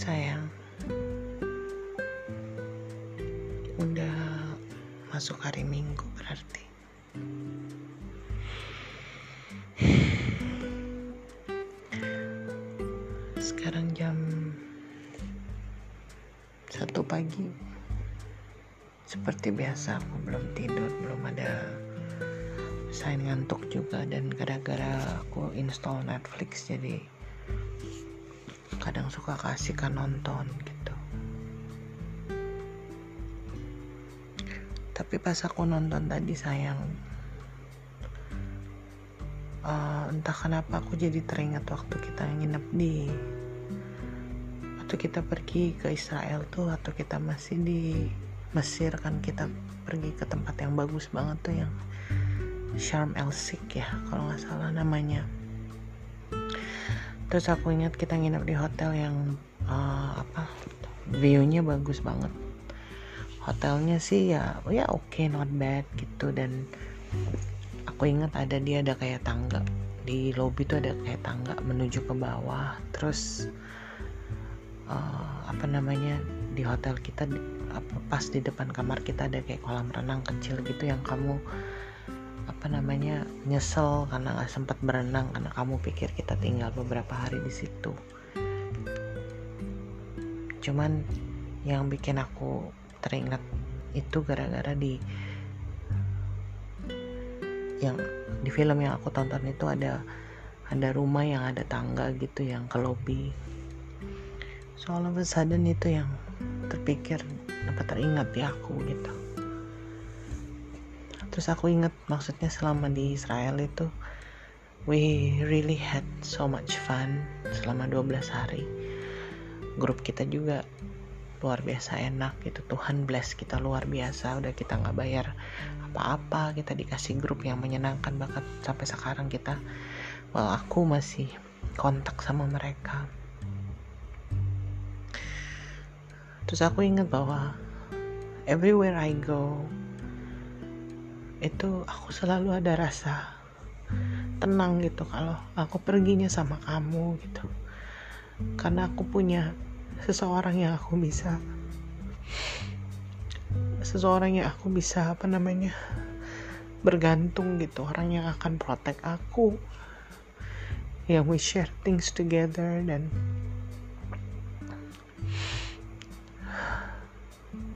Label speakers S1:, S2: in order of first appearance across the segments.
S1: sayang. Udah masuk hari minggu berarti. Sekarang jam satu pagi. Seperti biasa aku belum tidur Belum ada sign ngantuk juga Dan gara-gara aku install Netflix Jadi kadang suka kasihkan nonton gitu. Tapi pas aku nonton tadi sayang uh, entah kenapa aku jadi teringat waktu kita nginep di waktu kita pergi ke Israel tuh atau kita masih di Mesir kan kita pergi ke tempat yang bagus banget tuh yang Sharm El Sheikh ya kalau nggak salah namanya terus aku ingat kita nginep di hotel yang uh, apa viewnya bagus banget. Hotelnya sih ya ya oke okay, not bad gitu. Dan aku ingat ada dia ada kayak tangga. Di lobby tuh ada kayak tangga menuju ke bawah. Terus uh, apa namanya di hotel kita pas di depan kamar kita ada kayak kolam renang kecil gitu yang kamu apa namanya nyesel karena nggak sempat berenang karena kamu pikir kita tinggal beberapa hari di situ. Cuman yang bikin aku teringat itu gara-gara di yang di film yang aku tonton itu ada ada rumah yang ada tangga gitu yang ke lobby so all of sudden itu yang terpikir apa teringat di aku gitu terus aku inget maksudnya selama di Israel itu we really had so much fun selama 12 hari. Grup kita juga luar biasa enak gitu. Tuhan bless kita luar biasa. Udah kita nggak bayar apa-apa kita dikasih grup yang menyenangkan banget sampai sekarang kita. Well aku masih kontak sama mereka. Terus aku ingat bahwa everywhere I go itu aku selalu ada rasa tenang gitu kalau aku perginya sama kamu gitu. Karena aku punya seseorang yang aku bisa seseorang yang aku bisa apa namanya bergantung gitu. Orang yang akan protect aku. Yang we share things together dan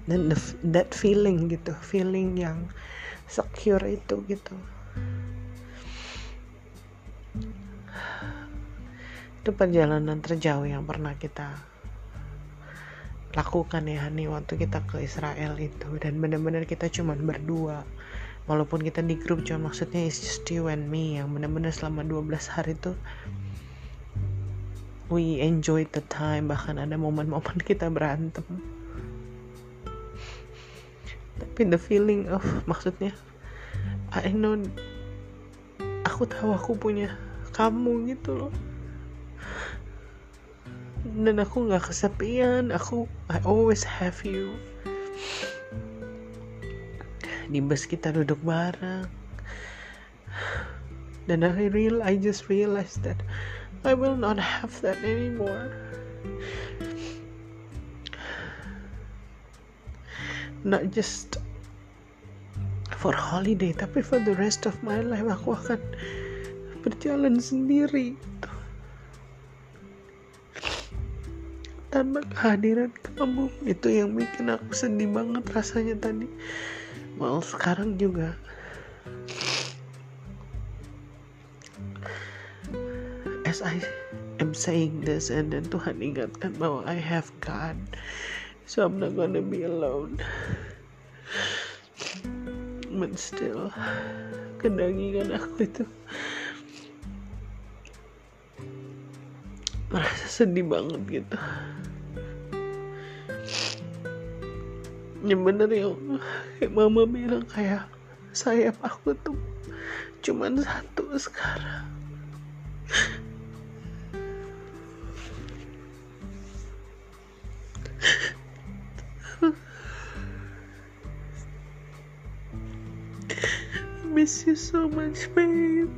S1: dan the, that feeling gitu feeling yang secure itu gitu. Itu perjalanan terjauh yang pernah kita lakukan ya Hani waktu kita ke Israel itu. Dan benar-benar kita cuman berdua. Walaupun kita di grup cuma maksudnya it's just you and me yang benar-benar selama 12 hari itu we enjoyed the time. Bahkan ada momen-momen kita berantem tapi the feeling of maksudnya I know aku tahu aku punya kamu gitu loh. Dan aku nggak kesepian aku I always have you. Di bus kita duduk bareng. Dan I real I just realized that I will not have that anymore not just for holiday tapi for the rest of my life aku akan berjalan sendiri. Tanpa kehadiran kamu itu yang bikin aku sedih banget rasanya tadi. Well sekarang juga. As I am saying this and then Tuhan ingatkan bahwa I have God so I'm not gonna be alone. But still aku itu merasa sedih banget gitu. Ya bener ya kayak mama bilang kayak sayap aku tuh cuman satu sekarang miss you so much, babe.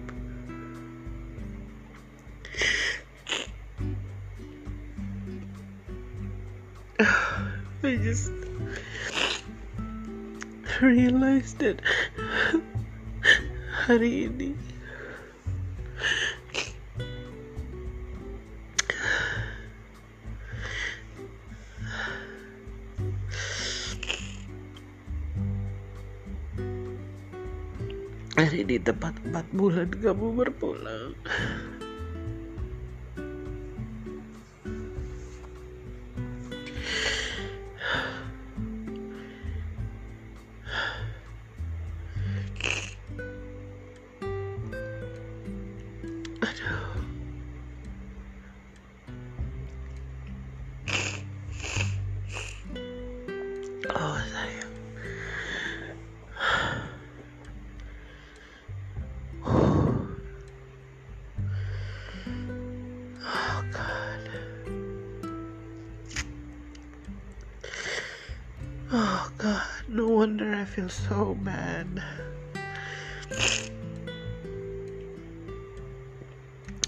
S1: I just realized that honey. Hari ini tepat empat bulan kamu berpulang. Oh sayang Oh God No wonder I feel so bad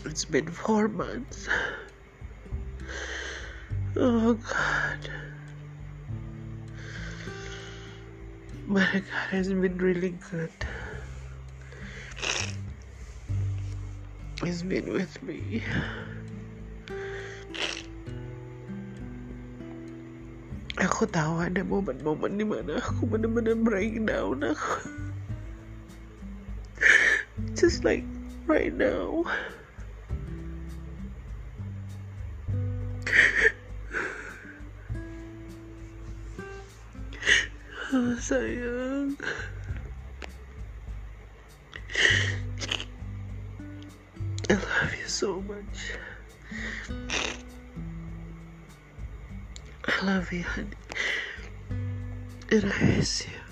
S1: It's been four months Oh God But God has been really good. He's been with me. Aku tahu ada momen-momen di mana aku benar-benar breakdown aku. Just like right now. Oh, sayang. I love you so much. Love you, honey. And I miss you.